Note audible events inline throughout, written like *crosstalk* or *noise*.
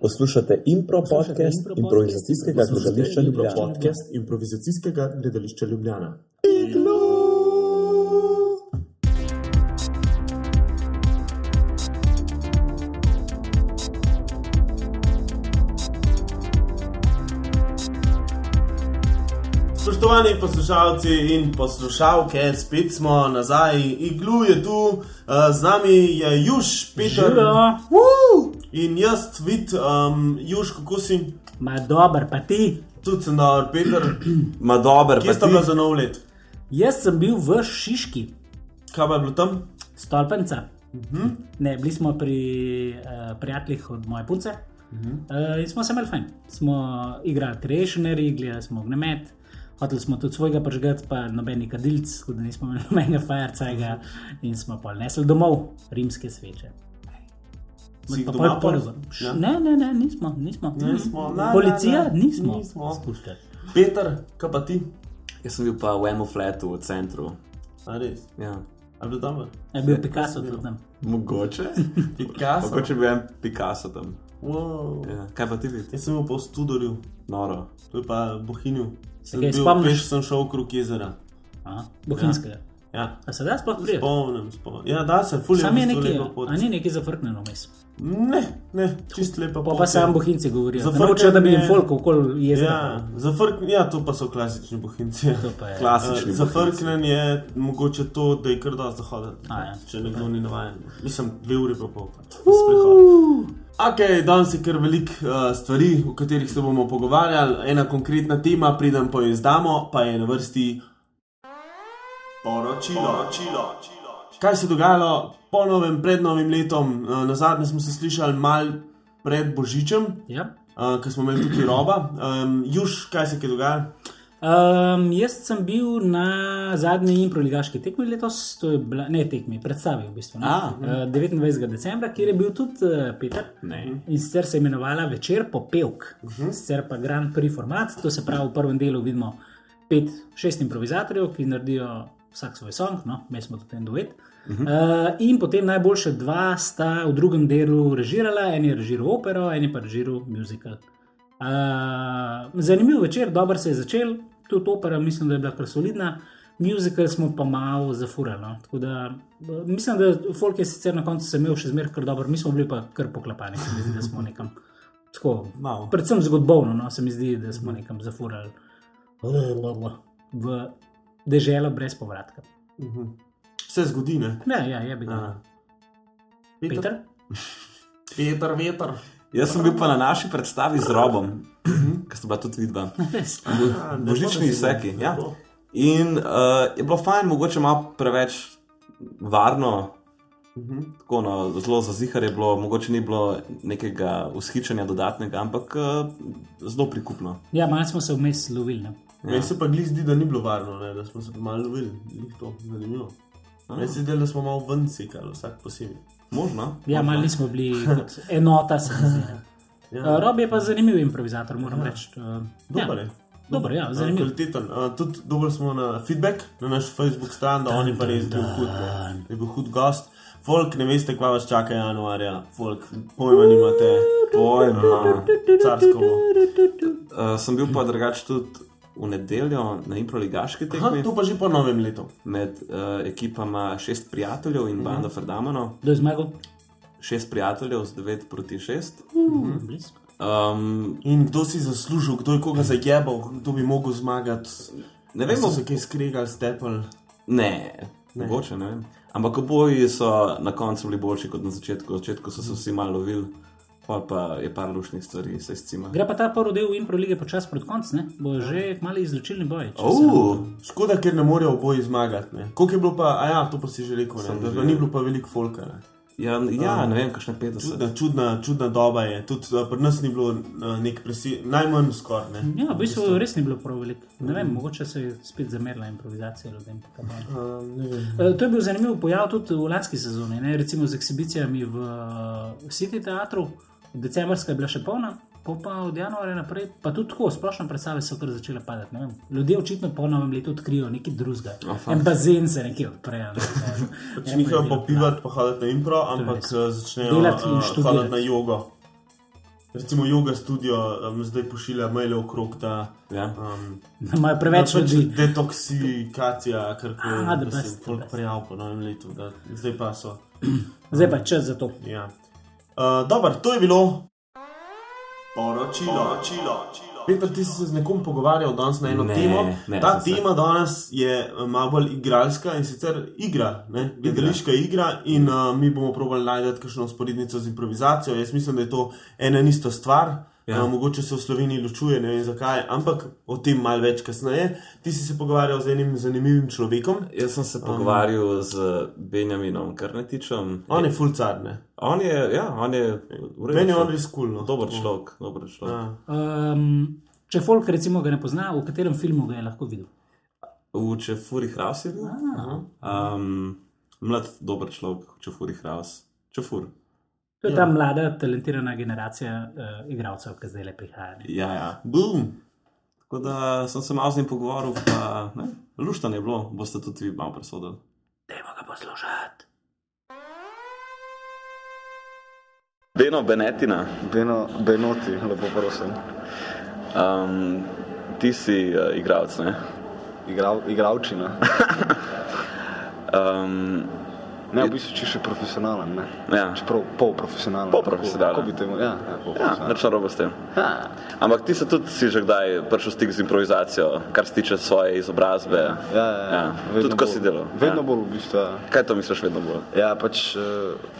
Poslušate impro podcast improvizacijskega gledališča Ljubljana. Podcast improvizacijskega gledališča Ljubljana. Spoštovani poslušalci in poslušalke, spet smo nazaj, iglu je tu, uh, z nami je Juž, Peter Živijo. In jaz, vid, um, Juž, kako si, Ma dober, pa ti. tudi sem dober, Peter, *clears throat* Ma dober, kje pa sta ti. bila za nov let? Jaz sem bil v Šiški, Kaj pa je bilo tam? stolpenca. Uh -huh. Ne, bili smo pri uh, prijateljih od moje punce uh, in smo se imeli fajn. Smo igrali Creationary, gledali smo ognjemet, hoteli smo tudi svojega pržgati, pa nobeni kadilc, tako da nismo imeli *laughs* nobenega firecajga in smo pol nesli domov rimske sveče. Si jih Pa doma prvo. Ja. Ne, ne, ne, nismo. nismo. Nismo, ne, Policija, ne, ne, nismo. nismo. Spuščali. Peter, kaj pa ti? Jaz sem bil pa v enem flatu v centru. A res, Ja. a bil tam? Je bil Picasso tudi tam. Mogoče. *laughs* Picasso. Mogoče bi bil en Picasso tam. Wow. Ja. Kaj pa ti vidiš? Jaz sem bil pa v Studorju, Noro. to je pa Bohinju. Sem kaj bil, spomniš? peš sem šel okrog jezera. Aha, Bohinjskega. Ja, A se da sploh prijeti? spomnim, spomnim. Ja, da se, fulje Sam je nekaj, a ni nekaj zafrknjeno vmes. Ne, ne, čist lepa Pa pa sam bohinci govorijo. Zafrknjen Nočejo, da bi jim folk okoli jezera. Ja, zafrk, ja, to pa so klasični bohinci. ja. Klasični. Uh, Zafrknen je mogoče to, da je kar dosti zahoden. Ja. Če nekdo ni navaden. Mislim, dve uri pa pol. sprehod. Ok, danes je kar veliko uh, stvari, o katerih se bomo pogovarjali. Ena konkretna tema, preden pa jo izdamo, pa je na vrsti poročilo. poročilo. Kaj se je dogajalo po novem, pred novim letom? Uh, na zadnje smo se slišali mal pred Božičem, Ja. uh, ker smo imeli tukaj roba. Um, Juž, kaj se je kaj dogajalo? Um, jaz sem bil na zadnji improligaški tekmi letos, to je bila, ne tekmi, predstavi v bistvu. ne. A. Uh, 29. decembra, kjer je bil tudi uh, Peter. Ne. In sicer se je imenovala Večer popevk, uh -huh. sicer pa Grand Prix format, to se pravi v prvem delu vidimo pet, šest improvizatorjev, ki naredijo vsak svoj song, no, mi smo tudi en duet. Uh -huh. uh, in potem najboljše dva sta v drugem delu režirala, en je režiral opero, en je pa režiral musical. Uh, zanimiv večer, dobro se je začel, tudi opera, mislim, da je bila kar solidna, musical smo pa malo zafurali. No. Tako Da, eh, mislim, da folk je sicer na koncu se imel še zmeraj kar dobro, mi smo bili pa kar poklapani, se mi zdi, da smo nekam. Tako, predvsem zgodovino, no, se mi zdi, da smo nekam zafurali v deželo brez povratka. Se zgodi, ne? Ja, ja, je bil. A. Peter? *laughs* Peter, veter. Jaz sem bil pa na naši predstavi z Robom, ki sta bila tudi vidva. *laughs* Božični izseki. Ja. In uh, je bilo fajn, mogoče malo preveč varno. Tako, no, zelo zazihar je bilo, mogoče ni bilo nekega ushičanja dodatnega, ampak uh, zelo prikupno. Ja, malo smo se vmes lovili. Ja. Meni se pa glih zdi, da ni bilo varno, ne? da smo se pa malo lovili. Glih to, zanimivo. Meni se zdi, da smo malo ven sekali, vsak posebej. Možno. Ja, malo nismo bili *laughs* kot enota, se mi zdi. *laughs* Ja. Uh, Rob je pa zanimiv improvizator, moram reči. Uh, Dober ja. je. Dober, ja, Uh, zanimiv. Kvaliteten. Uh, tudi dober smo na feedback na naš Facebook stran, da on je pa res bil hud, ne. je bil hud gost. Folk, ne veste, kva vas čaka januarja. Folk, pojma nimate. Pojma. Carsko. Uh, sem bil pa drugače tudi v nedeljo na improligaški Aha, tekmi to pa že po novem letu. med uh, ekipama šest prijateljev in bando Ferdamano. Kdo je zmagal? Šest prijateljev z 9 proti 6. Uh, blizu. Um, In kdo si zaslužil, kdo je koga zajebal, kdo bi mogel zmagati. ne Vemo, so se kaj skregali, stepel. ne, ne. mogoče ne vem. Ampak oboji so na koncu bili boljši kot na začetku. Na začetku so se vsi malo lovili, pol pa je par lušnih stvari se izcima. Gre pa ta prvi del Impro lige počasi pred koncem, ne? bo že mali izločilni boj. Uh, Škoda, ker ne morejo oboji zmagati. ne. Koliko je bilo pa, a ja, to pa si že rekel, ne, da, da ni bilo pa veliko folka. Ne. ja, ja, ne vem, kakšne 50. Čudna, čudna, čudna doba je, tudi uh, pri nas ni bilo uh, nek presi, najmanj skoraj. ne. Ja, v bistvu res ni bilo prav veliko. Ne vem, mogoče se je spet zamerila improvizacija ne vem. Eh, To je bil zanimiv pojav tudi v lanski sezoni, ne? recimo z ekshibicijami v eh, City teatru. Decembrska je bila še polna, po pa od januarja naprej, pa tudi tako, splošno predstave so kar začele padati. Ljudje očitno po novem letu odkrijo nekaj drugega. Oh, en bazen se nekje odprejo. Ne, ne, *laughs* Pač ne, nihajo ne, popivati, pa hoditi na impro, ampak uh, začnejo Delati in uh, študirati. hoditi na jogo. recimo Yoga Studio um, zdaj pošilja maile okrog, da Ja. um, Da imajo preveč pač ljudi. detoksikacija, kar koli se best, the je best. prijavil po novem letu, da zdaj pa so. Zdaj pa je čas za to. Ja. Uh, Dobro, to je bilo poročilo. poročilo. Peter, ti si se z nekom pogovarjal danes na eno Ne, temo. ne, Ta sem se. tema danes je uh, malo bolj igralska in sicer igra, ne? gledališka igra. In uh, mi bomo probali najti kakšno sporednico z improvizacijo. Jaz mislim, da je to ena in ista stvar. Ja. Uh, mogoče se v Sloveniji ločuje, ne vem zakaj, ampak o tem malo več kasneje. Ti si se pogovarjal z enim zanimivim človekom, Jaz sem se pogovarjal z Benjaminom Krnetičem. on je fulcarne. On je, ja, on je, redu Meni je on človek. res kul. No. dober človek. Dober človek. Ja. Um, če folk recimo ga ne pozna, v katerem filmu ga je lahko videl? V Čefuri Hraus je bil. Um, mlad, dober človek, Čefuri Hraus. Čefur. To je ta mlada, talentirana generacija uh, igralcev, ki zdaj le prihaja. ne. Ja, ja. Boom! Tako da sem se malo z njim pogovoril, pa ne, luštanje je bilo, boste tudi vi malo presodili. Dajmo ga poslušati. Beno Benetina, Beno, Benoti, lepo prosim. um, ti si uh, igralec, ne? Igral, igravčina. Um, *laughs* Ne, v bistvu če še profesionalen, ne. ja, Čeprav polprofesionalen. Polprofesionalen. Kako bi temu, ja, ja, ja nič narobe s tem. Ja, Ampak ti se tudi si že kdaj prišel stik z improvizacijo, kar se tiče svoje izobrazbe. ja, ja, ja. Ja, vedno tudi ko bolj- si delal. Vedno Ja. bolj v bistvu, ja. Kaj to misliš vedno bolj? Ja, pač uh,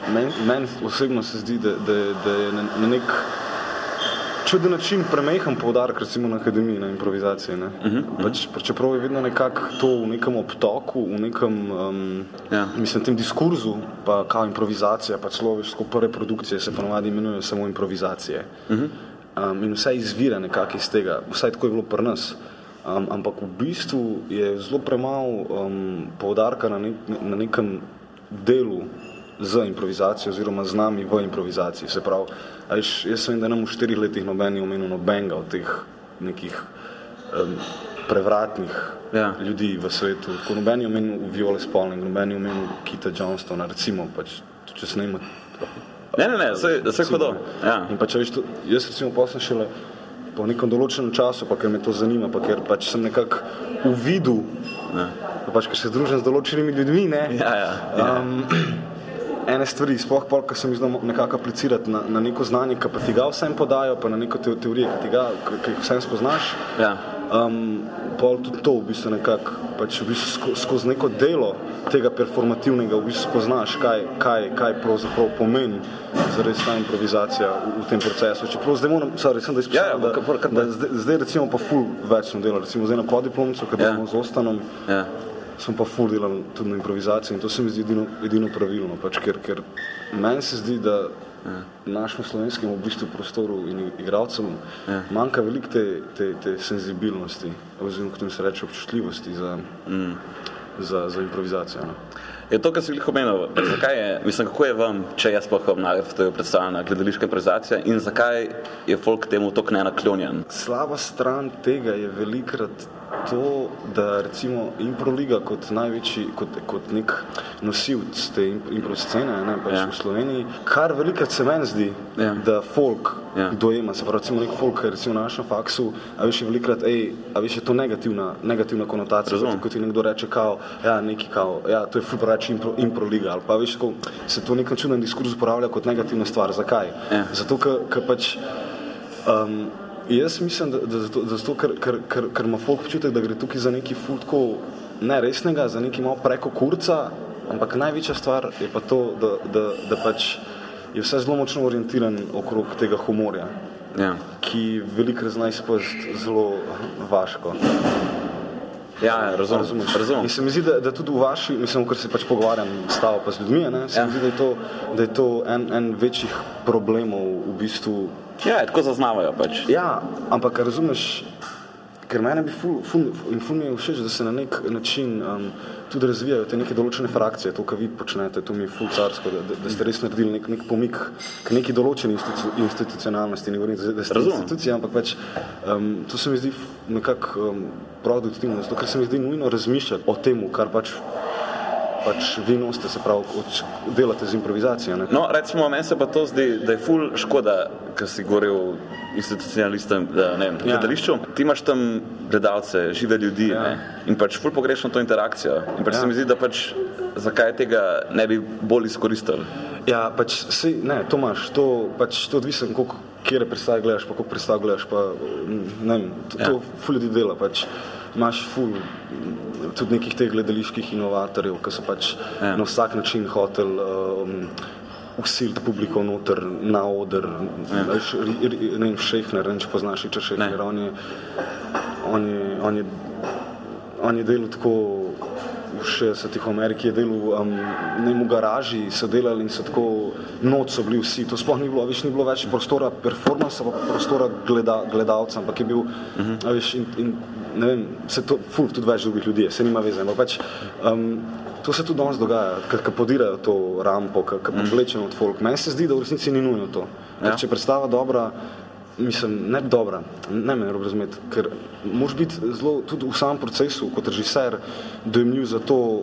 meni men osebno se zdi, da, da, da je na, na nek čuden način premehen poudarek, recimo na akademiji, na improvizaciji. Ne? Uh -huh. pač, pa čeprav je vedno nekako to v nekem obtoku, v nekem, um, Ja. mislim, tem diskurzu, pa kao improvizacija, pa človeško prve produkcije se ponovadi imenujejo samo improvizacije. Uh -huh. um, in vse izvira nekako iz tega, vsaj tako je bilo pri nas. Um, ampak v bistvu je zelo premalo um, poudarka na, nek, na nekem delu z improvizacijo, oziroma z nami v improvizaciji. Se pravi, veš, jaz vem, da nam v štirih letih noben ni omenil nobenega od teh nekih um, prevratnih Ja. ljudi v svetu. Tako noben je omenil Viole Spalning, noben je omenil Kita Johnstona, recimo, pač, če se ne ima. Ne, ne, ne, vse je hudo. Ja. In pa če veš, to, jaz recimo posem šele po nekem določenem času, pa ker me to zanima, pa ker pač sem nekako uvidel, pa pač, ker se družim z določenimi ljudmi, ne, Ja, ja, ja. Um, ene stvari, sploh pol, ko sem jih znal nekako aplicirati na, na neko znanje, ki pa ti ga vsem podajo, pa na neko te, teorijo, ki ti ga, ki ki jih vsem spoznaš. ja. Um, pol tudi to v bistvu nekako, pač v bistvu sko, skozi neko delo tega performativnega v bistvu spoznaš, kaj, kaj, kaj pravzaprav pomeni zares ta improvizacija v, v tem procesu. Čeprav zdaj moram, sorry, sem da Ja, ja, kar- da, da zdaj, zdaj recimo pa ful več sem delal, recimo zdaj na podiplomcu, ker Ja. delamo z Ostanom, ja. Sem pa ful delal tudi na improvizaciji in to se mi zdi edino, edino pravilno, pač, ker, ker meni se zdi, da Ja. našemu slovenskemu v bistvu prostoru in igralcem Ja. manjka veliko te, te, te senzibilnosti, oziroma kot se reče občutljivosti za, Mm. za, za improvizacijo. No. Je to, kar si jih omenil, zakaj je, mislim, kako je vam, če jaz sploh obnavljam predstavljena gledališka improvizacija in zakaj je folk temu tako nenaklonjen? Slaba stran tega je velikrat to, da recimo Improliga kot največji, kot, kot nek nosilc te im- impro scene ne, pač Ja. v Sloveniji, kar velikrat se meni zdi, Ja. da folk Ja. dojema, se pravi recimo nek folk, recimo na našem faksu, a veš je velikrat, ej, a veš je to negativna, negativna konotacija, Razumem. kot, ti nekdo reče, kao, ja, neki kao, ja, to je ful preveč impro, Improliga, ali pa veš, ko se to nek čuden diskurs uporablja kot negativna stvar, zakaj? Ja. Zato, ker pač Um, jaz mislim, da, da, zato, da zato, ker, ker, ker, ker ima folk občutek, da gre tukaj za nekaj futko neresnega, za nekaj malo preko kurca, ampak največja stvar je pa to, da, da, da pač je vse zelo močno orientiran okrog tega humorja, Ja. ki velikrat zna izpasti zelo vaško. Ja, razumem. Razumeš? razumem. In se mi zdi, da, da tudi v vaši, mislim, ker se pač pogovarjam s tabo pa z ljudmi, ne, se Ja. ja. mi zdi, da je to, da je to en, en večjih problemov v bistvu Ja, tako zaznavajo pač. Ja, ampak razumeš, ker meni bi ful, ful, in ful mi je všeč, da se na nek način um, tudi razvijajo te neke določene frakcije, to, kar vi počnete, to mi je ful carsko, da, da, ste res naredili nek, nek pomik k neki določeni institu, institucionalnosti, ne govorim, da ste Razumem. institucija, ampak pač um, to se mi zdi nekako um, produktivno, zato ker se mi zdi nujno razmišljati o tem, kar pač pač vi nosite, se pravi, od- delate z improvizacijo. Ne? No, recimo, meni se pa to zdi, da je ful škoda, ker si govoril institucionalistem, da ne vem, Ja. gledališču. Ti imaš tam gledalce, žive ljudi Ja. ne? in pač ful pogrešam to interakcijo. In pač Ja. se mi zdi, da pač zakaj tega ne bi bolj izkoristili. Ja, pač si, ne, to imaš, to pač to odvisno, koliko kjer predstave gledaš, pa koliko predstav gledaš, pa mm, ne vem, to, Ja. to ful ljudi dela, pač imaš ful mm, tudi nekih teh gledaliških inovatorjev, ki so pač Ja. na vsak način hotel um, usiliti publiko noter na oder, ja. ne vem, Šehner, ne vem, če poznaš Richard Šehner, Ne. on je, on je, on je, on je delal tako v 60-ih v Ameriki je delal um, ne, v garaži, so delali in so tako noč so bili vsi, to sploh ni bilo, več ni bilo več prostora performansa, pa prostora gleda, gledalca, ampak je bil, uh -huh. a veš, in, in ne vem, se to, ful, tudi več drugih ljudi je, se nima veze, ampak pač, um, to se tudi danes dogaja, ko podirajo to rampo, ko povlečeno od folk. Meni se zdi, da v resnici ni nujno to. Ja. Ja. Če predstava dobra, mislim, ne dobra, ne me narobe razumeti, ker moraš biti zelo tudi v samem procesu kot režiser dojemljiv za to,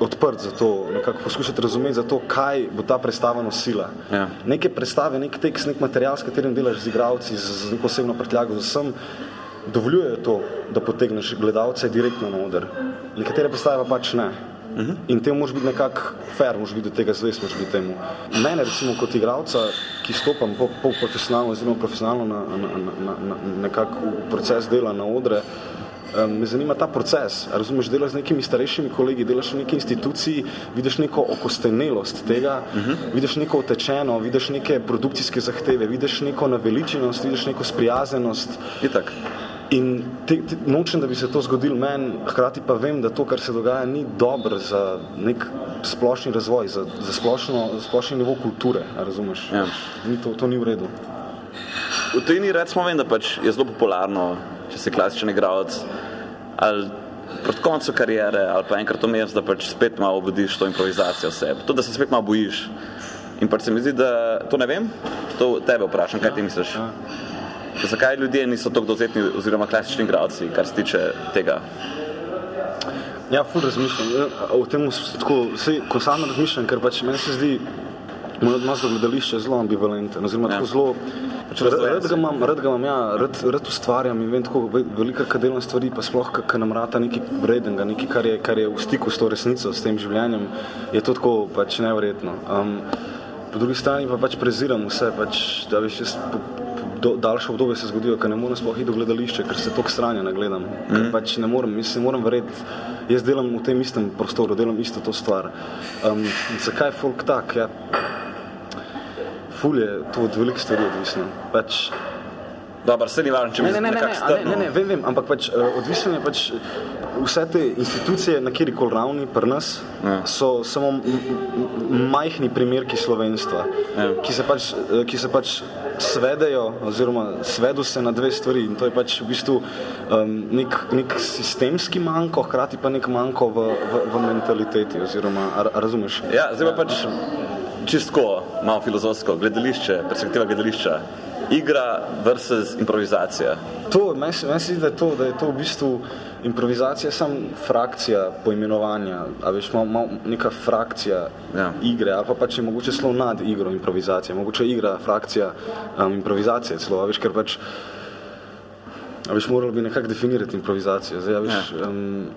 odprt za to, nekako poskušati razumeti za to, kaj bo ta predstava nosila. Ja. Neke predstave, nek tekst, nek material, s katerim delaš z igravci, z, z neko osebno prtljago, z vsem, dovoljujejo to, da potegneš gledalce direktno na oder. Nekatere predstave pa pač ne. In te moraš biti nekako fair, moraš biti do tega zvest, moraš biti temu. Mene recimo kot igralca, ki stopam pol, pol profesionalno oziroma profesionalno na, na, na, na, nekako v proces dela na odre, um, me zanima ta proces. Razumeš, delaš z nekimi starejšimi kolegi, delaš v neki instituciji, vidiš neko okostenelost tega, uh -huh. vidiš neko utečeno, vidiš neke produkcijske zahteve, vidiš neko naveličenost, vidiš neko sprijazenost. Itak. In te, te, nočem, da bi se to zgodilo meni, hkrati pa vem, da to, kar se dogaja, ni dobro za nek splošni razvoj, za, za, splošno, za splošni nivo kulture. Razumeš? Ja. Ni to, to ni v redu. V tujini recimo vem, da pač je zelo popularno, če si klasičen igralec, ali proti koncu kariere, ali pa enkrat vmes, da pač spet malo obudiš to improvizacijo sebe. To, da se spet malo bojiš. In pač se mi zdi, da to ne vem, to tebe vprašam, kaj ti misliš? Ja. Zakaj ljudje niso tako dovzetni oziroma klasični igralci, kar se tiče tega? Ja, ful razmišljam. Ja, O tem, tako, sej, ko sam razmišljam, ker pač meni se zdi, moj odnos do gledališča je zelo ambivalenten, oziroma Ja. tako zelo. Rad, ga imam, rad ga imam, ja, rad, rad ustvarjam in vem tako ve- velika kad delam stvari, pa sploh, ki nam rata nekaj vrednega, nekaj, kar je, kar je v stiku s to resnico, s tem življenjem, je to tako pač neverjetno. Um, po drugi strani pa pač preziram vse, pač, da veš, jaz po, po do, daljše obdobje se zgodijo, ker ne morem sploh iti v gledališče, ker se toliko stranja nagledam. Mm. Ker pač ne morem, jaz ne morem verjeti, jaz delam v tem istem prostoru, delam isto to stvar. Um, zakaj je folk tak? Ja, ful je to od velikih stvari odvisno. Pač, Dobro, se ni važno, če Ne, bi ne, ne, ne, ne, ne, ne, ne, vem, vem, ampak pač, uh, odvisno je pač vse te institucije na kjer koli ravni pri nas Ja. so samo majhni primerki slovenstva, Ja. ki, se pač, eh, ki se pač svedejo oziroma svedu se na dve stvari in to je pač v bistvu um, nek, nek sistemski manjko, hkrati pa nek manjko v, v, v mentaliteti oziroma, a, a razumeš? Ja, zdaj pa pač čistko, malo filozofsko, gledališče, perspektiva gledališča. Igra versus improvizacija. To, meni se meni se zdi, da je to, da je to v bistvu improvizacija samo frakcija poimenovanja, a veš, mal, mal neka frakcija Ja. igre, ali pa pač je mogoče celo nad igro improvizacije, mogoče igra frakcija um, improvizacije celo, a veš, ker pač, a veš, moralo bi nekako definirati improvizacijo, zdaj, a veš, ja. um,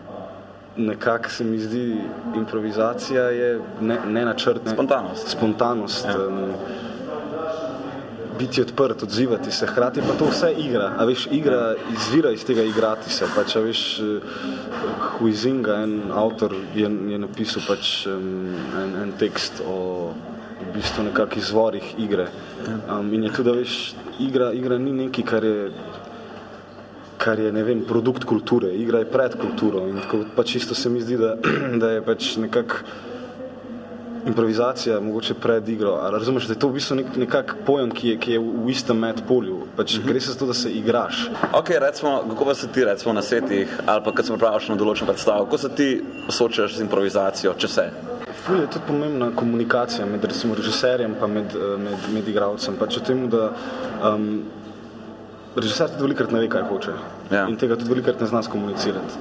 nekako se mi zdi, improvizacija je ne, nenačrtna. Spontanost. Spontanost. Ja. Ja. Um, biti odprt, odzivati se, hkrati pa to vse igra. A veš, igra izvira iz tega igrati se. Pač, a veš, eh, Huizinga, en avtor, je, je napisal pač um, en, en tekst o v bistvu nekakih izvorih igre. Um, in je tudi, da veš, igra, igra ni nekaj, kar je kar je, ne vem, produkt kulture, igra je pred kulturo in tako pač isto se mi zdi, da, *clears throat* da je pač nekako improvizacija mogoče pred igro, ali razumeš, da je to v bistvu nek, nekak pojem, ki je, ki je v istem medpolju, pač gre se za to, da se igraš. Ok, recimo, kako pa se ti recimo na setih ali pa kad se pripravljaš na določen predstav, kako se ti soočaš z improvizacijo, če se? Ful je tudi pomembna komunikacija med recimo režiserjem pa med, eh, med, med igralcem, pač o tem, da um, režiser tudi velikrat ne ve, kaj hoče Ja. in tega tudi velikrat ne zna skomunicirati.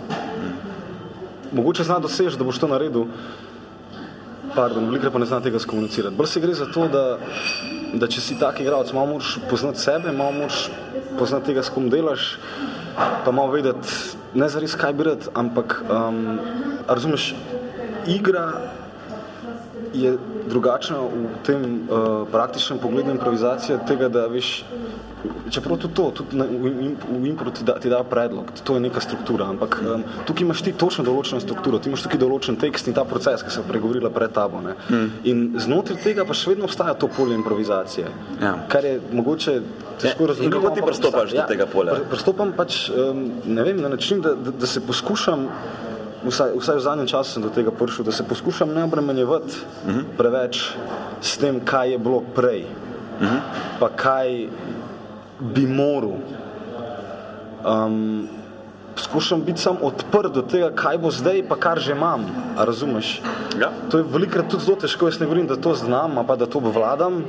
mogoče zna doseči, da boš to naredil. Pardon, veliko pa ne zna tega skomunicirati. Bolj se gre za to, da, da če si tak igralec, malo moraš poznati sebe, malo moraš poznati tega, s kom delaš, pa malo vedeti, ne zares kaj bi rad, ampak um, razumeš, igra je drugačna v tem uh, praktičnem pogledu improvizacije tega, da veš, čeprav tudi to, tudi na, v, im- v impro ti da, ti da predlog, to je neka struktura, ampak um, tukaj imaš ti točno določeno strukturo, ti imaš tukaj določen tekst in ta proces, ki se je pregovorila pred tabo. Ne? Mm. In znotraj tega pa še vedno obstaja to polje improvizacije, Ja. kar je mogoče težko Ja, in razumeti. kako ti pristopaš do tega polja? Pristopam pač, um, ne vem, na način, da, da, da se poskušam, vsaj, vsaj v zadnjem času sem do tega prišel, da se poskušam ne obremenjevati uh -huh. preveč s tem, kaj je bilo prej, uh -huh. pa kaj bi moral. Um, Skušam biti sam odprt do tega, kaj bo zdaj, pa kar že imam. A razumeš? Ja. To je velikrat tudi zelo težko. Jaz ne govorim, da to znam, pa da to obvladam.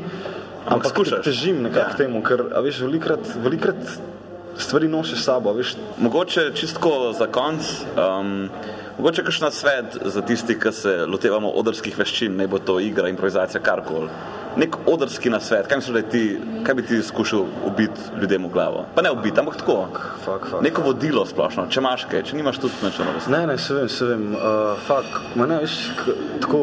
Ampak skušaš. te- težim nekako Ja. temu, ker a veš, velikrat, velikrat stvari nosiš s sabo. Veš, Mogoče čistko za konc, um, mogoče kakšen svet za tisti, ki se lotevamo odrskih veščin, ne bo to igra, improvizacija, karkoli. Nek odrski nasvet, kaj misliš, da je ti, kaj bi ti skušal ubiti ljudem v glavo? Pa ne ubiti, ampak tako. Fak, fak. Neko vodilo splošno, če imaš kaj, če nimaš tudi nič na Ne, ne, se vem, se vem. Uh, fak, ma ne, veš, k, tako,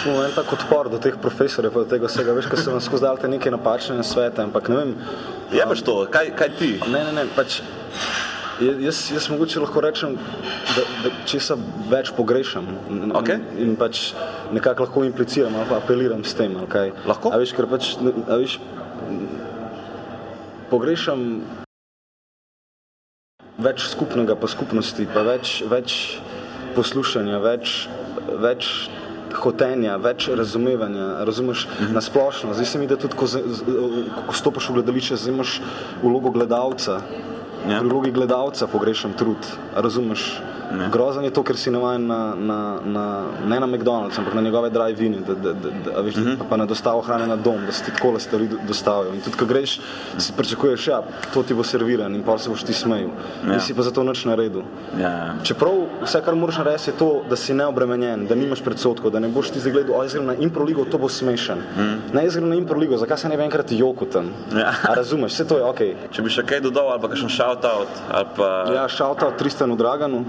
ful, en tak odpor do teh profesorjev, do tega vsega, veš, ko se vam skozi dal te neke napačne svete, ampak ne vem, Je pač to, kaj, kaj ti? ne, ne, ne, pač, je- jaz, jaz mogoče lahko rečem, da, da česa več pogrešam in, Okej. in pač nekako lahko impliciram ali pa apeliram s tem, ali kaj. Lahko. A veš, ker pač, a veš, pogrešam več skupnega, pa skupnosti, pa več, več poslušanja, več, več hotenja, več razumevanja, razumeš Mhm. na splošno. Zdaj se mi, da tudi, ko, z, ko stopiš v gledališče, zdaj imaš vlogo gledalca. Ja. Vlogi gledalca pogrešam trud, razumeš? Ne. Grozen je to, ker si navaden na, na, na, ne na McDonald's, ampak na njegove drive-ine, da, da, da, da, veš, Mhm. uh -huh. pa, na dostavo hrane na dom, da se ti takole stvari do- dostavijo. In tudi, ko greš, si pričakuješ, ja, to ti bo serviran in pa se boš ti smejal. Ja. Nisi pa za to nič naredil. Ja. Čeprav vse, kar moraš narediti, je to, da si neobremenjen, da nimaš predsotkov, da ne boš ti zdaj gledal, o, jaz grem na improligo, to bo smešen. Mm. Ne, grem na improligo, zakaj se ne bi enkrat joko tam? Ja. A razumeš, vse to je ok. Če bi še kaj dodal, ali pa kakšen shoutout, ali pa... Ja, šalta Tristanu Draganu.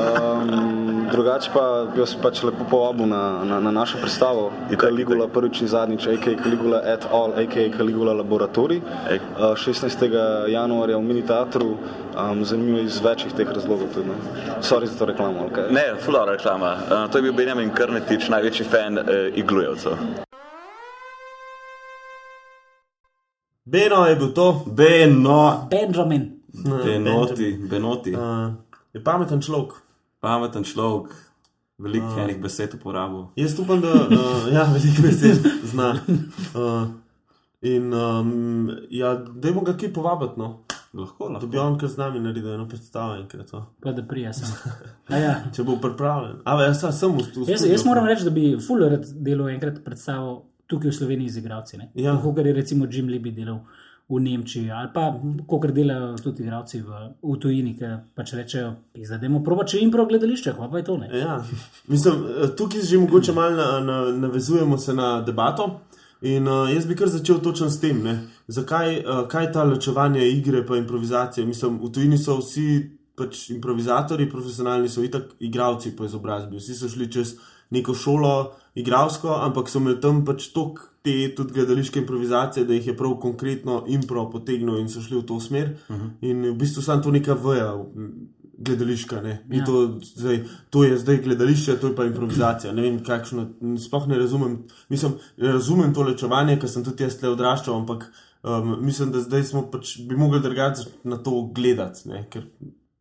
Um, drugače pa bi vas pač lepo povabil na, na, na našo predstavo. Itak, Caligula itak. prvič in zadnjič, a.k.a. Caligula et al, a.k.a. Caligula Laboratorij. Uh, 16. januarja v Mini Teatru. Um, zanimivo iz večjih teh razlogov tudi. No. Sorry za to reklamo. ali kaj? Ne, fulano reklama. Uh, to je bil Benjamin Krnetič, največji fan uh, iglujevcev. Beno je bil to, Beno, Benjamin. Benoti, Benoti. uh, je pameten človek. Pameten človek, veliko enih besed uporabil. Jaz upam, da uh, ja, veliko besed zna. *laughs* Uh, in um, ja, dajmo ga kaj povabiti, no. Lahko, da lahko. bi on kar z nami naredil eno predstavo enkrat. no. Pa da prija sem. *laughs* A Ja. Če bo pripravljen. Ampak jaz sem v v Jaz, studiu. jaz moram reči, da bi Fuller rad delal enkrat predstavo tukaj v Sloveniji z igralci. Ja. Kot je recimo Jim Libby delal v Nemčiji, ali pa kot delajo tudi igralci v, v tujini, ki pač rečejo, da idemo proba, če jim prav gledališče, pa je to ne. Ja. Mislim, eh, tukaj že mogoče malo na, na, navezujemo se na debato. In uh, jaz bi kar začel točno s tem, ne. zakaj uh, kaj ta ločevanje igre in improvizacije. Mislim, v tujini so vsi pač improvizatori, profesionalni so itak igravci po izobrazbi. Vsi so šli čez neko šolo igralsko, ampak so imeli tam pač tok te tudi gledališke improvizacije, da jih je prav konkretno impro potegnil in so šli v to smer. Uh -huh. In v bistvu sam to neka veja gledališka. Ne? Ja. To, zdaj, to je zdaj gledališče, to je pa improvizacija. Ne vem, kakšno, sploh ne razumem. Mislim, razumem to lečevanje, ker sem tudi jaz tle odraščal, ampak um, mislim, da zdaj smo pač bi mogli drugače na to gledati, ne? ker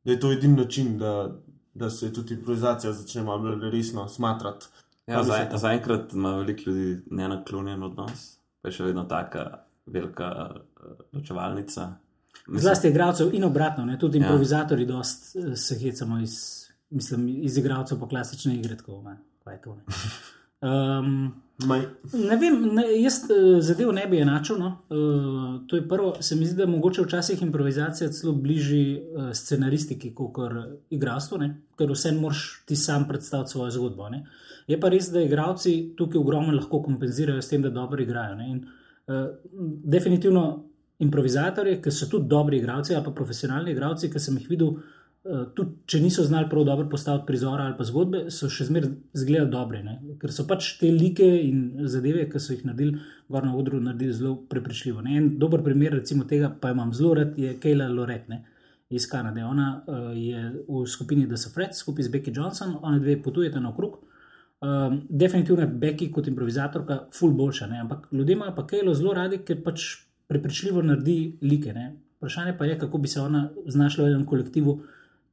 da je to edini način, da, da se tudi improvizacija začne malo bolj resno smatrati. Ja, za-? Zaenkrat ima veliko ljudi nenaklonjen odnos, pa je še vedno taka velika uh, ločevalnica. Mislim, Zlasti igralcev in obratno, ne? tudi Ja. improvizatori dost eh, se hecamo iz, mislim, iz igralcev po klasične igre. Tako, ne, kaj je to, ne. Um, *laughs* Ne vem, ne, jaz eh, zadev ne bi enačil. No. Uh, to je prvo, se mi zdi, da je mogoče včasih improvizacija celo bližji uh, scenaristiki kot igralstvu, ne? ker vse moraš ti sam predstaviti svojo zgodbo. Ne? Je pa res, da igravci tukaj ogromno lahko kompenzirajo s tem, da dobro igrajo. In, uh, definitivno improvizatorje, ki so tudi dobri igralci, ali pa profesionalni igralci, ki sem jih videl. Uh, tudi če niso znali prav dobro postaviti prizora ali pa zgodbe, so še zmeraj izgledali dobre, ne? ker so pač te like in zadeve, ki so jih naredili, gor na odru, naredili zelo prepričljivo. Ne? En dober primer tega, pa imam zelo rad, je Kayla Loret ne? iz Kanade. Ona uh, je v skupini The Safreds skupaj z Becky Johnson, ona dve potujete naokrog. Um, definitivno je Becky kot improvizatorka ful boljša, ne? ampak ljudje imajo pa Kaylo zelo radi, ker pač prepričljivo naredi like. Ne? Vprašanje pa je, kako bi se ona znašla v enem kolektivu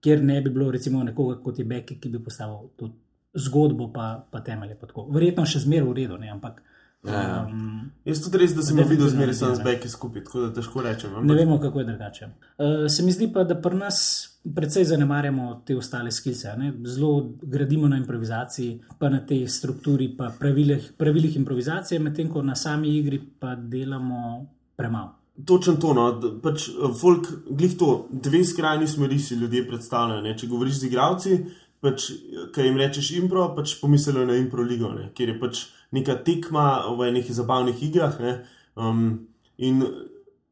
kjer ne bi bilo recimo nekoga kot je Becky, ki bi postavil to zgodbo, pa, pa temelje. Pa tako. Verjetno še zmeraj v redu, ne? ampak. Um, jaz tudi res, da sem videl zmeraj sam z Beki skupaj, tako da težko rečem. ne ampak- vemo, kako je drugače. Uh, se mi zdi pa, da pri nas precej zanemarjamo te ostale skilce. a ne. Zelo gradimo na improvizaciji, pa na tej strukturi, pa pravilih, pravilih improvizacije, medtem ko na sami igri pa delamo premalo. Točno to, no, pač eh, folk, glih to, dve skrajni smeri si ljudje predstavljajo. Ne? Če govoriš z igravci, pač, ki jim rečeš impro, pač pomislijo na impro ligo, ne? kjer je pač neka tekma v nekih zabavnih igrah. Ne? Um, in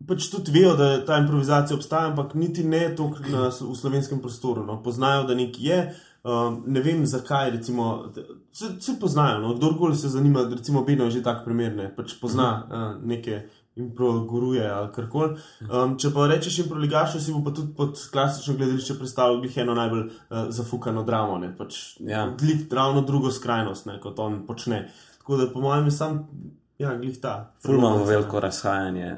pač tudi vejo, da ta improvizacija obstaja, ampak niti ne toliko v slovenskem prostoru. No? Poznajo, da nekaj je. Um, ne vem zakaj, recimo, se, se poznajo. No? Kdorkoli se zanima, recimo, Beno je že tak primer, ne? pač pozna uh, neke improguruje ali karkoli. Um, če pa rečeš improligašo, si bo pa tudi pod klasično gledališče predstavljal glih eno najbolj uh, zafukano dramo, ne pač Ja. glih ravno drugo skrajnost, ne, kot on počne. Tako da po mojem je sam, ja, glih ta. Ful imamo veliko razhajanje.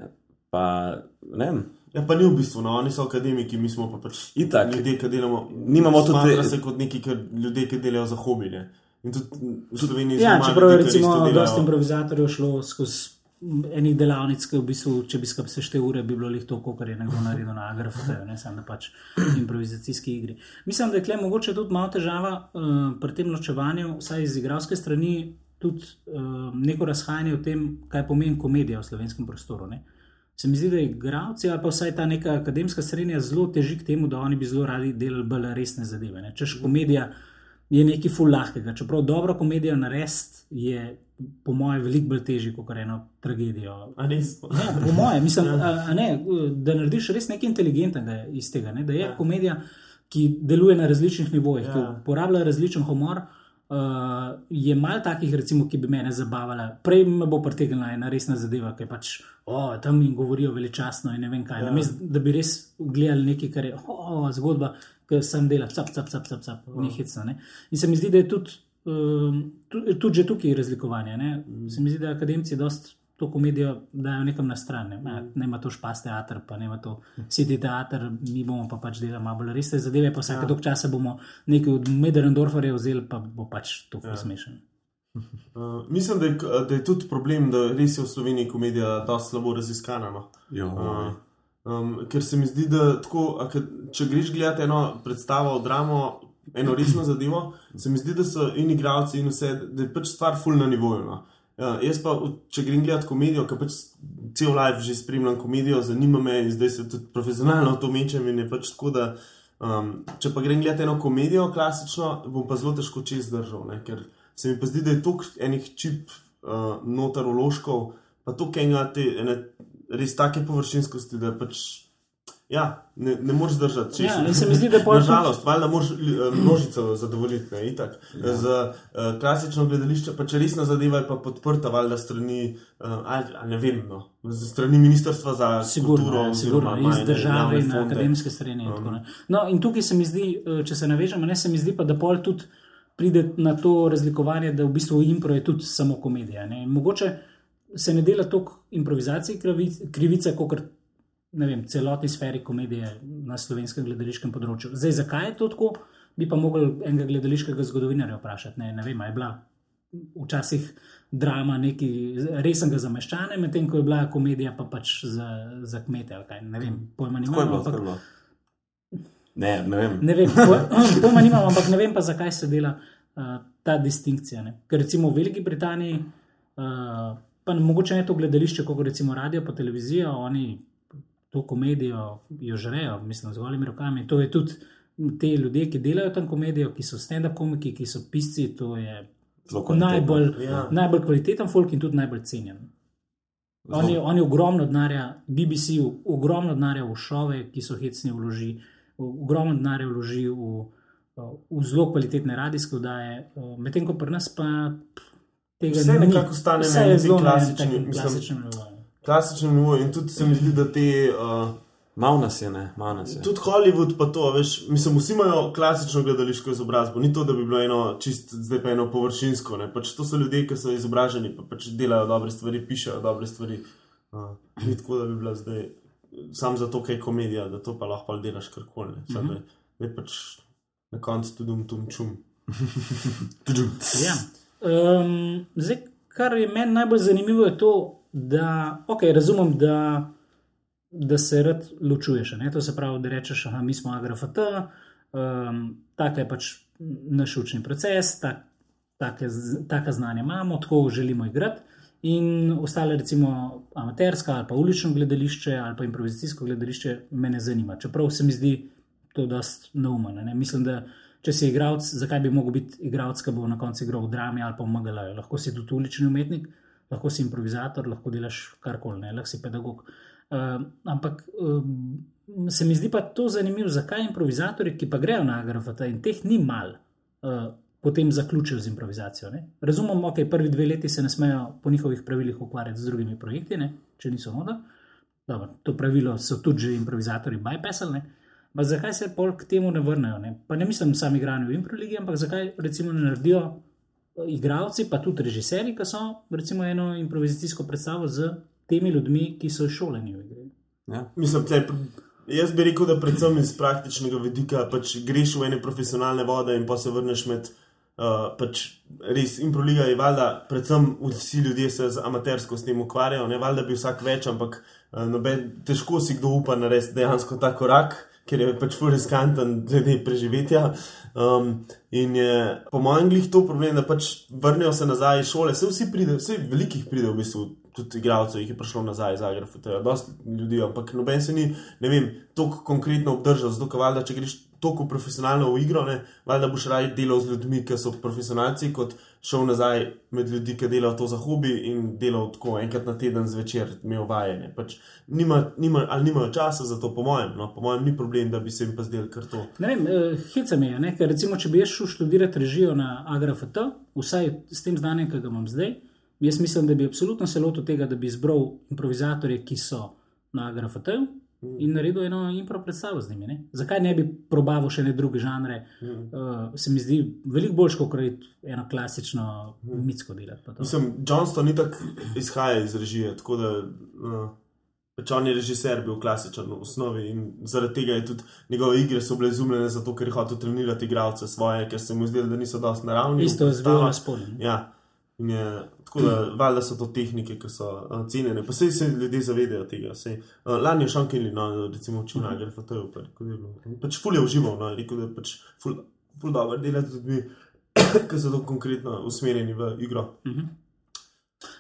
Pa, ne vem, Ja, pa ni v bistvu, no, oni so akademiki, mi smo pa pač Itak. ljudje, ki delamo. Nimamo tudi- smatra se kot neki ki, ljudje, ki delajo za hobi. Ne. In tudi v Sloveniji Ja, zelo malo čeprav je recimo dosta improvizatorjev šlo skozi enih delavnic, ki v bistvu, če bi skupaj sešteli ure, bi bilo lih to, kar je nekdo naredil na Agrafu, ne samo na pač *clears throat* improvizacijski igri. Mislim, da je klej mogoče tudi malo težava uh, pri tem ločevanju, vsaj iz igralske strani, tudi uh, neko razhajanje o tem, kaj pomeni komedija v slovenskem prostoru. Ne? Se mi zdi, da igravci ali pa vsaj ta neka akademska srednja zelo teži k temu, da oni bi zelo radi delali bolj resne zadeve. Ne? Češ komedija je nekaj ful lahkega. Čeprav dobro komedijo narediti je, po mojem, veliko bolj težje kot eno tragedijo. Ja, po mojem, mislim, *laughs* a, a ne, da narediš res nekaj inteligentnega iz tega. Ne? Da je ja. komedija, ki deluje na različnih nivojih, ja. ki Ja. uporablja različen humor. Uh, je malo takih, recimo, ki bi mene zabavala. Prej me bo pritegnila ena resna zadeva, ki pač o, tam jim govorijo veličastno in ne vem kaj. Ja. Namest, da bi res gledali nekaj, kar je o, zgodba, ki sem delal, cap, cap, cap, cap, cap Ja. nehicno. Ne? In se mi zdi, da je tudi, tudi, tudi že tukaj razlikovanje. Ne? Se mi zdi, da akademci dost to komedijo dajo nekam na stran. Ne, ne ima to špas teater, pa ne ima to sedi teater, mi bomo pa pač delali malo bolj resne zadeve, pa vsake ja. dolg časa bomo nekaj od Mederendorferja vzeli, pa bo pač to ja. smešen. *laughs* Uh, mislim, da je, da je tudi problem, da res je v Sloveniji komedija dosti slabo raziskana. No. Jo. Uh, um, ker se mi zdi, da tako, če greš gledati eno predstavo, dramo, eno resno zadevo, se mi zdi, da so in igravci, in vse, da je pač stvar full na nivoju. No. Uh, jaz pa, če grem gledati komedijo, ker pač cel life že spremljam komedijo, zanima me in zdaj se tudi profesionalno to mečem in je pač tako, da um, če pa grem gledati eno komedijo klasično, bom pa zelo težko čez držal, ne, ker se mi pa zdi, da je toliko enih čip uh, notarološkov, pa toliko enega te ene, res take površinskosti, da pač. Ja, ne, ne moreš držati. Ja, in se mi zdi, da *laughs* pol tudi- Nažalost, valjda moraš eh, množico zadovoljiti, ne, itak. Ja. Za uh, klasično gledališče, pa če resna zadeva je pa podprta, valjda strani, uh, ali, ali ne vem, no, strani Ministrstva za Sigurno, kulturo, ja, oziroma sigurno, iz ima ene države in fonde. akademske strani. Um. No, in tukaj se mi zdi, eh, če se navežemo, ne se mi zdi pa, da pol tudi pride na to razlikovanje, da v bistvu impro je tudi samo komedija. Ne? In Mogoče se ne dela toliko improvizacij krivic- krivice, kot vem, celotni sferi komedije na slovenskem gledališkem področju. Zdaj, zakaj je to tako, bi pa mogel enega gledališkega zgodovinarja vprašati. Ne, ne vem, je bila včasih drama nekaj resnega za meščane, medtem ko je bila komedija pa pač za, za kmete. ali kaj, Ne vem, pojma Tako je nimam. bilo, tako je Ampak, bilo. Ne, ne vem. ne vem, poj- *clears throat* pojma nimam, ampak ne vem pa, zakaj se dela uh, ta distinkcija. Ne? Ker recimo v Veliki Britaniji, uh, pa mogoče ne to gledališče, kot recimo radio pa televizijo, oni to komedijo jo žrejo, mislim, z golimi rokami. To je tudi te ljudje, ki delajo tam komedijo, ki so stand-up komiki, ki so pisci, to je najbolj, Ja. najbolj kvaliteten folk in tudi najbolj cenjen. Oni, oni ogromno denarja, BBC, ogromno denarja v šove, ki so hecni vloži, ogromno denarja vloži v, v zelo kvalitetne radijske vdaje, medtem ko pri nas pa tega Vse ni. nekako ostane Vse na enem klasični, takem mislim- klasičnem nivoju. In tudi se mi zdi, da te. Uh, Mal nas je, ne, mal nas je. Tudi Hollywood, pa to, veš, mislim, vsi imajo klasično gledališko izobrazbo, ni to, da bi bilo eno čist, zdaj pa eno površinsko. Ne? Pač to so ljudje, ki so izobraženi, pa pač delajo dobre stvari, pišejo dobre stvari. Uh, ni tako, da bi bila zdaj sam zato, ker je komedija, da to pa lahko delaš karkoli. ne. Da je- da je pač na koncu tudi um tum čum. *laughs* Ja. Um, zdaj, kar je meni najbolj zanimivo, je to, da okay, razumem, da, da se rad ločuješ. ne. To se pravi, da rečeš, da mi smo agrafat, um, tako je pač naš učni proces, tak, take, taka znanja imamo, tako želimo igrati. In ostale, recimo, amaterska ali pa ulično gledališče ali pa improvizacijsko gledališče, me ne zanima. Čeprav se mi zdi to dost neumno. Ne? Mislim, da če si igralec, zakaj bi mogel biti igralec, ki bo na koncu igral v drami ali pa v MGL-ju. Lahko si tudi ulični umetnik, lahko si improvizator, lahko delaš karkoli, ne? lahko si pedagog. Uh, ampak um, se mi zdi pa to zanimivo, zakaj improvizatori, ki pa grejo na agrafata in teh ni mal. Uh, Potem zaključijo z improvizacijo. Ne? Razumem, okay, prvi dve leti se ne smejo po njihovih pravilih ukvarjati z drugimi projekti, ne? če niso moda. Dobro, to pravilo so tudi že improvizatori bypassali. Pa zakaj se pol k temu ne vrnejo? Ne? Pa ne mislim samo igranje v improligi, ampak zakaj recimo ne naredijo igralci, pa tudi režiserji, ki so recimo eno improvizacijsko predstavo z temi ljudmi, ki so šoleni v igri. Ja. Mislim, tle, jaz bi rekel, da predvsem iz praktičnega vidika pač greš v ene profesionalne vode in pa se vrneš med. Uh, pač res improliga je valjda, predvsem vsi ljudje se z amatersko s tem ukvarjajo, ne valjda bi vsak več, ampak uh, noben, težko si kdo upa narediti dejansko ta korak, ker je pač full riskanten glede preživetja. Um, in je po mojem glih to problem, da pač vrnejo se nazaj iz šole, se vsi pridejo, vsi velikih pridejo v bistvu. Tudi igralcev jih je prišlo nazaj iz Zagreba, to je dosti ljudi, ampak noben se ni, ne vem, tako konkretno obdržal, zato ker valjda, če greš tako profesionalno v igro, ne, valjda boš raje delal z ljudmi, ki so profesionalci, kot šel nazaj med ljudi, ki delajo to za hobi in delal tako enkrat na teden zvečer, imel vajene. Pač nima, nima, ali nimajo časa za to, po mojem, no, po mojem ni problem, da bi se jim pa zdel kar to. Ne vem, uh, hica me je, ne? ker recimo, če bi jaz šel študirati režijo na AGRFT, vsaj s tem znanjem, ki ga imam zdaj, jaz mislim, da bi absolutno se lotil tega, da bi izbral improvizatorje, ki so na AGRFT. In naredil eno impro predstavo z njimi. Ne? Zakaj ne bi probavil še ne druge žanre? Mm. Uh, se mi zdi veliko bolj, kot eno klasično mm. mitsko to. Mislim, Johnston ni tako izhaja iz režije, tako da uh, pač on je režiser, bil klasičen v osnovi in zaradi tega je tudi njegove igre so bile izumljene, zato ker je hotel trenirati igralce svoje, ker se mu zdelo, da niso dosti naravni. Isto v z bilo postavah. na spodnjem. Ja. In Je, tako da, valjda so to tehnike, ki so uh, cenjene. Pa sej se ljudje zavedajo tega. Sej, uh, lani je Sean Kelly, no, recimo, učil na GRFT-ju, pa je bilo. Pač ful je užival, no, rekel, da pač ful, ful dobro delati ljudmi, *coughs* ki so tako konkretno usmerjeni v igro.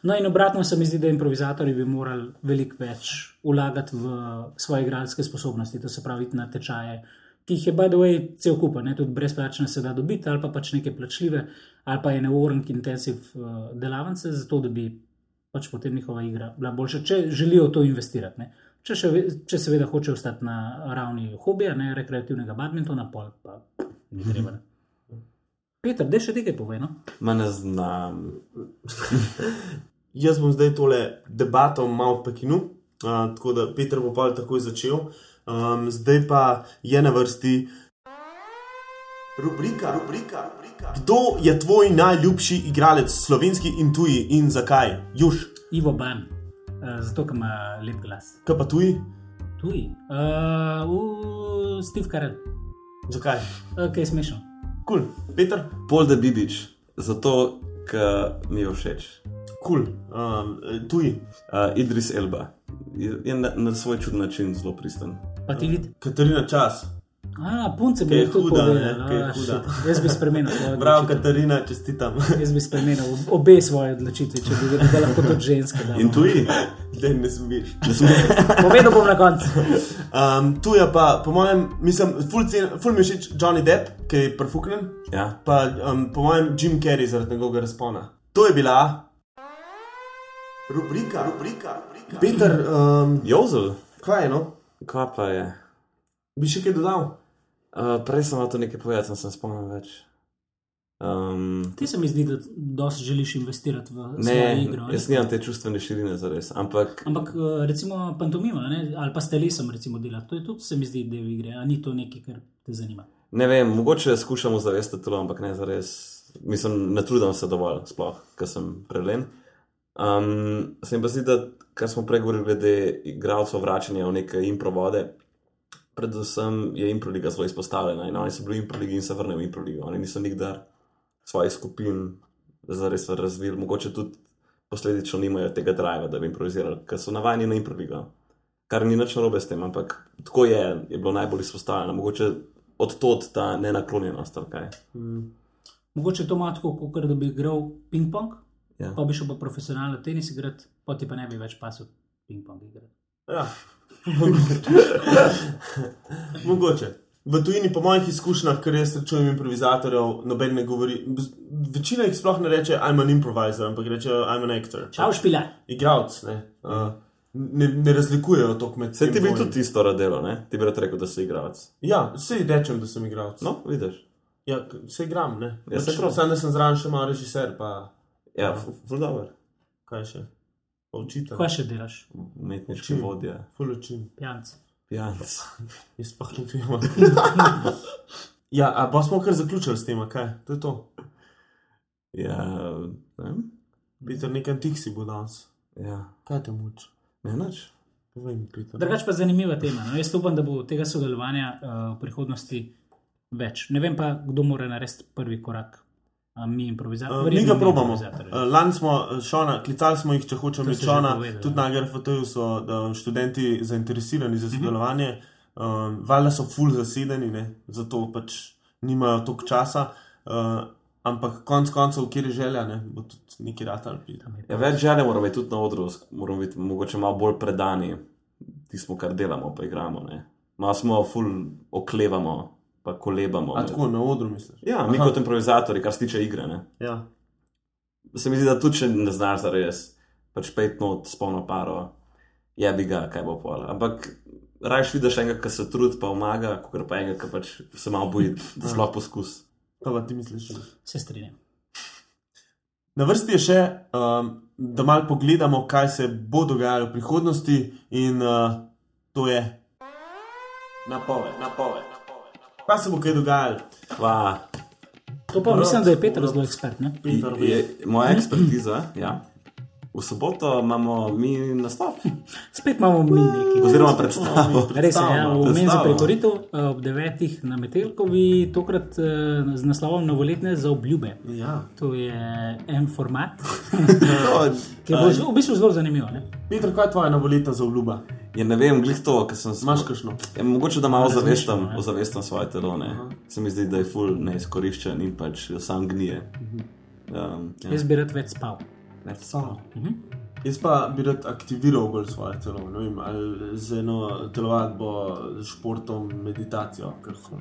No, in obratno se mi zdi, da improvizatori bi morali veliko več vlagati v svoje igralske sposobnosti, to se pravi na tečaje, ki jih je, by the way, cel kup, ne tudi brezplačne se da dobiti, ali pa pač neke plačljive, ali pa ene warning intensive uh, delavnice, zato da bi pač potem njihova igra bila boljša, če želijo to investirati. Ne. Če, še, če seveda hoče ostati na ravni hobija, ne rekreativnega badmintona, pol pa ni treba. Ne. Peter, da še nekaj povej. No? Ma ne znam. Jaz bom zdaj tole debato malo prekinu, uh, tako da Petr bo pa takoj začel. Um, zdaj pa je na vrsti rubrika, rubrika, rubrika. Kdo je tvoj najljubši igralec, slovenski in tuji in zakaj? Juž, Ivo Ban, uh, zato ker ima lep glas. kaj pa tuji? Tuji. Uh, Steve Carell, Zakaj? uh, kaj je smešno. Kul, cool. Petr, Pol da Bibič, zato ker mi je všeč. kul, cool. um, tuji. Uh, Idris Elba je, je na, na svoj čudni način zelo pristen. Pa ti vidi, Katarina Čas. A, punce bi Kaj je tudi huda, ne, povedali. kaj je a, huda. shit. Jaz bi spremenil *laughs* Bravo, odločitev. Katarina, čestitam. *laughs* Jaz bi spremenil obe svoje odločitve, če bi vedel, da lahko tudi ženske. damo. In tuji. Da ne smeš. Povedal bom na koncu. *laughs* Um, tu je pa, po mojem, mislim, ful, cen, ful mi všeč Johnny Depp, ki je prfuknen, Ja. pa um, po mojem Jim Carrey zaradi njegovega razpona. To je bila rubrika, rubrika. rubrika. Peter, um, Jozel, kaj je no? Kva pa je? Bi še kaj dodal? Uh, prej sem imel to nekaj povedati, sem se spomnil več. Um, Ti se mi zdi, da dosti želiš investirati v ne, igro. ne? jaz nimam te čustvene širine za res, ampak Ampak eh, recimo pantomima ne? ali pa s telesom recimo delati, to je tudi se mi zdi del igre, a ni to nekaj, kar te zanima. ne vem, mogoče skušam zavestiti to, ampak ne za res. Mislim, ne trudim se dovolj, sploh, ker sem prelen. Um, se mi pa zdi, da kar smo prej govorili glede igralcev vračanja v neke improvode, predvsem je improliga zelo izpostavljena in oni so bili v improligi in se vrnejo v improligo. Oni niso nikdar svojih skupin zares razvili, mogoče tudi posledično nimajo tega driva, da bi improvizirali, ker so navajeni na improligo. Kar ni nič narobe s tem, ampak tako je, je bilo najbolj izpostavljeno. Mogoče od tod ta nenaklonjenost. ali kaj. Mogoče to ima tako, kot da bi igral ping-pong, Ja. pa bi šel pa profesionalno tenis igrati, pa ti pa ne bi več pasel ping-pong igrati. Ja. *laughs* Mogoče. V tujini, po mojih izkušnjah, ker jaz srečujem improvizatorjev, noben ne govori. Večina jih sploh ne reče, I'm an improviser, ampak reče, I'm an actor. Čau, špila. Igravc, ne. Uh, ne, ne razlikujejo to med Vse ti bi tudi tisto radelo, ne? Ti bi rad rekel, da si igralec. Ja, vse rečem, da sem igravc. No, vidiš. Ja, vse igram, ne. Ja, saj prav. Sam, da sem zraven še malo režiser, pa Ja, ful dobro. kaj še. Pa učitelj. Kaj še delaš? Umetniški vodja, Ful učim. Pijanc. pijanc. *laughs* Jaz pa ne vem. *laughs* ja, a pa smo kar zaključili s tem, kaj? To je to. Ja, ne vem. Peter, nekaj tih si bo danes. Ja, Kaj te muči? ne Peter. Drugač pa zanimiva tema. No, jaz upam, da bo tega sodelovanja uh, v prihodnosti več. Ne vem pa, kdo mora narediti prvi korak. A mi Uh, improvizatorji. mi ga probamo. Lani smo eh, šona, klicali smo jih, če hočemo že šona, tudi ja. na GRFT-ju so da, študenti zainteresirani Mhm. za sodelovanje. Uh, Valjda so full zasedeni, ne? zato pač nimajo toliko časa. Uh, ampak konec koncev, kjer je želja, ne? bo tudi neki rad ali pil. Ja, več želje moramo biti tudi na odru, moramo biti mogoče malo bolj predani tistemu, kar delamo, pa igramo. Ne? Malo smo ful oklevamo, pa kolebamo. A med- tako na odru misliš? Ja, mi Aha. kot improvizatori, kar se tiče igre. Ne? Ja. Se mi zdi, da tudi če ne znaš za res, pač pet not s polno paro, je bi ga, kaj bo pol. Ampak rajš vidiš enega, ki se trudi, pa pomaga, kot pa enega, ki pač se malo boji, da sploh poskus. Kaj pa ti misliš? Se strinjam. Na vrsti je še, um, da malo pogledamo, kaj se bo dogajalo v prihodnosti, in uh, to je napoved, napoved. Kaj se bo kaj dogajalo? Pa, To pa mislim, da je Peter zelo ekspert. Ne? Peter, je, je moja ekspertiza. Ja. V soboto imamo mi nastop, *laughs* Spet imamo mi nekaj. oziroma predstavo. *laughs* Res je, ja, v menzi prekoritev ob devetih na Metelkovi, tokrat eh, z naslovom Novoletne za obljube. Ja. To je en format, *laughs* ki bo v bistvu zelo zanimiv. Ne? Peter, kaj je tvoja novoletna zaobljuba? Je ne vem, glih to, ker sem Imaš kakšno? Ja, mogoče da malo Razmišljam, ozavestam, svoje telo. Ne. Se mi zdi, da je ful neizkoriščen in pač sam gnije. Um, ja, Jaz bi rad več spal. več spal. Jaz pa bi rad aktiviral bolj svoje telo, ne vem, ali z eno telovadbo, s športom, meditacijo, ker so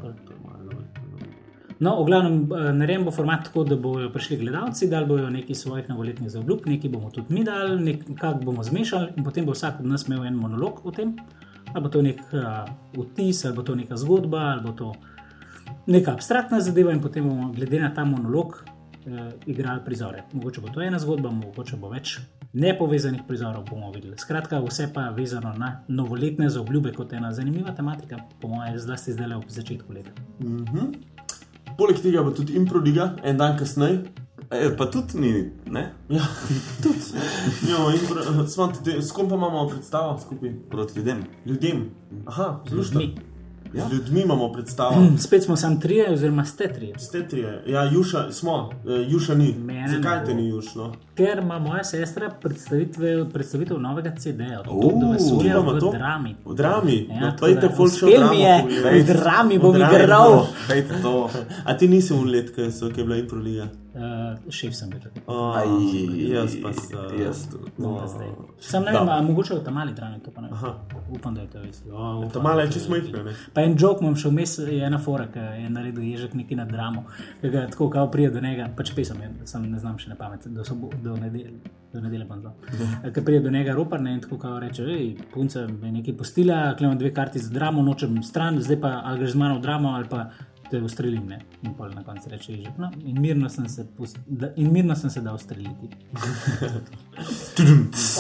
No, v glavnem, eh, narejen bo format tako, da bodo prišli gledalci, dali bodo nekaj svojih novoletnih zaobljub, nekaj bomo tudi mi dali, nekaj bomo zmešali in potem bo vsak od nas imel en monolog o tem. Ali bo to nek uh, vtis, ali bo to neka zgodba, ali bo to neka abstraktna zadeva, in potem bomo glede na ta monolog uh, igrali prizore. Mogoče bo to ena zgodba, mogoče bo več nepovezanih prizorov, bomo videli. Skratka, vse pa vezano na novoletne zaobljube kot ena zanimiva tematika, po mojem, zlasti zdaj le ob začetku leta. Poleg tega bo tudi improliga, en dan kasneje. E, pa tudi mi, ne? Ja, *laughs* tudi. Jo, impro, smo tudi, s kom pa imamo predstavo skupaj? Proti ljudem. Ljudem. Aha, zelo Mi. Z ljudmi imamo predstavo. Spet smo sam trije, oziroma ste trije. Ste trije, ja, Juša smo, eh, Juša ni. Mene Zakaj ne te ni Juš? No? Ker ima moja sestra predstavitev novega CD-ja, od vesolja v to? drami. V drami. Ja, no, tako pejte da ful še v uspel dramo mi je, v drami bom V igral. *laughs* A ti nisi un let, ki so- ki je bila improliga? Uh, šef sem bil takrat. Aj, jaz pa sem. Jaz tudi. No. Sam ne vem, mogoče v tam mali drami to pa ne. vem. Upam, da je to isto. Oh, upam, Ta mala je čisto majhna, ne? Pa en jok imam še vmes, je ena fora, ki je naredil ježek neki na dramo, ki ga tako kao prije do njega, pač pesem, je, sam ne znam še na pamet, do, sobo, do nedelje. Do nedelje bom znal. Ker prije do njega ropar ne, in tako kao reče, hej, punca me je nekaj postila, klem dve karti za dramo, nočem stran, zdaj pa ali greš z mano v dramo ali pa te ustrelim. Ne? In pol na koncu reče ježek. No, in mirno sem se, pust, da, in mirno sem se dal ustreliti. *laughs*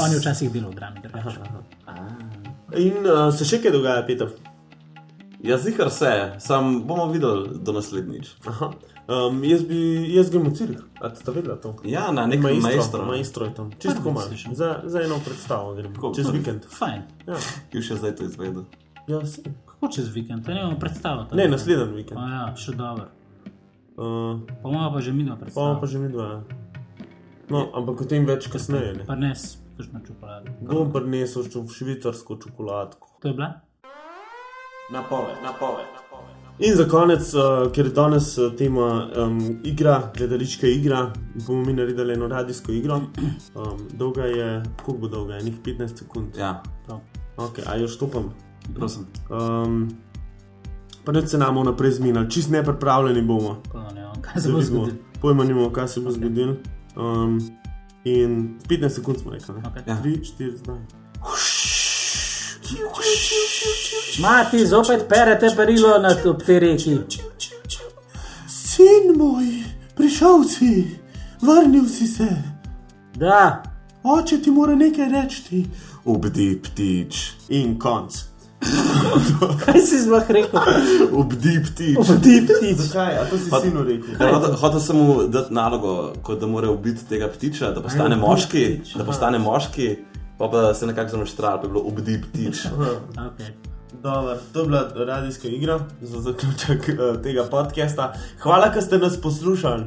On je včasih delal v drami, drugače. In uh, se še kaj dogaja, Peter? Ja, zihar se, sam bomo videli do naslednjič. Aha. Um, jaz bi, jaz grem v Cirih, a ste vedeli to? Ja, na nekem Maestro, maestro. maestro je tam, čisto komaj. Za, za eno predstavo grem, čez vikend. Fajn. Ja, Ki še zdaj to izvedel. ja si. Kako čez vikend, to ne imamo predstavo. Ne, naslednji vikend. A ja, še dobro. Uh, Pa imamo pa že mi dva pa predstavo. pa že mi dva. ja. No, ampak o tem več kasneje. Ne? Pa ne, kakšno čokolado. Bom prinesel švicarsko čokoladko. To je bila? Napoved, napoved. In za konec, uh, ker je danes uh, tema um, igra, gledališka igra, bomo mi naredili eno radijsko igro. Um, dolga je, koliko bo dolga, enih 15 sekund. Ja, Prav. Ok, a jo štopam. Prosim. Um, pa ne se nam vnaprej zminili, čist nepripravljeni bomo. Vem, kaj se bo zgodilo. Pojma nimamo, kaj se bo okay. zgodilo. Um, in 15 sekund smo rekli. Okay. Ja. 3, 4, zdaj. Mati, zopet perete perilo na tej reki. Sin moj, prišel si, vrnil si se. Da, Oče ti mora nekaj reči. Ubdi ptič. In konc. Kaj si sploh rekel? Ubdi ptič. Ti ptič. Zakaj? A to si Pa- sinu rekel? Hotel, sem mu dati nalogo, kot da mora ubiti tega ptiča, da postane moški, da postane moški, pa pa se nekako zameštral, pa je bilo ubdi ptič. Okay. Dobar, to je bila radijska igra za zaključek uh, tega podcasta. Hvala, da ste nas poslušali.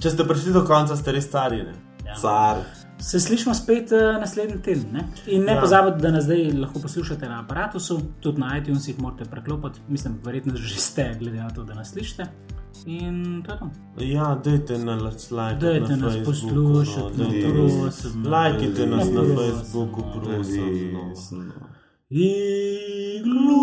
Če ste prišli do konca, ste res stari. ne? Car. Se slišimo spet uh, naslednji teden. Ne? In ne Ja. pozabite, da nas zdaj lahko poslušate na aparatu, tudi na iTunesih morate preklopiti. Mislim, verjetno že ste, glede na to, da nas slišite. In to je to. Ja, dajte nas like. Dajte nas poslušati, no, prosim. Lajkite nas na Prosim. Facebooku, prosim. no. Resno. Iglu.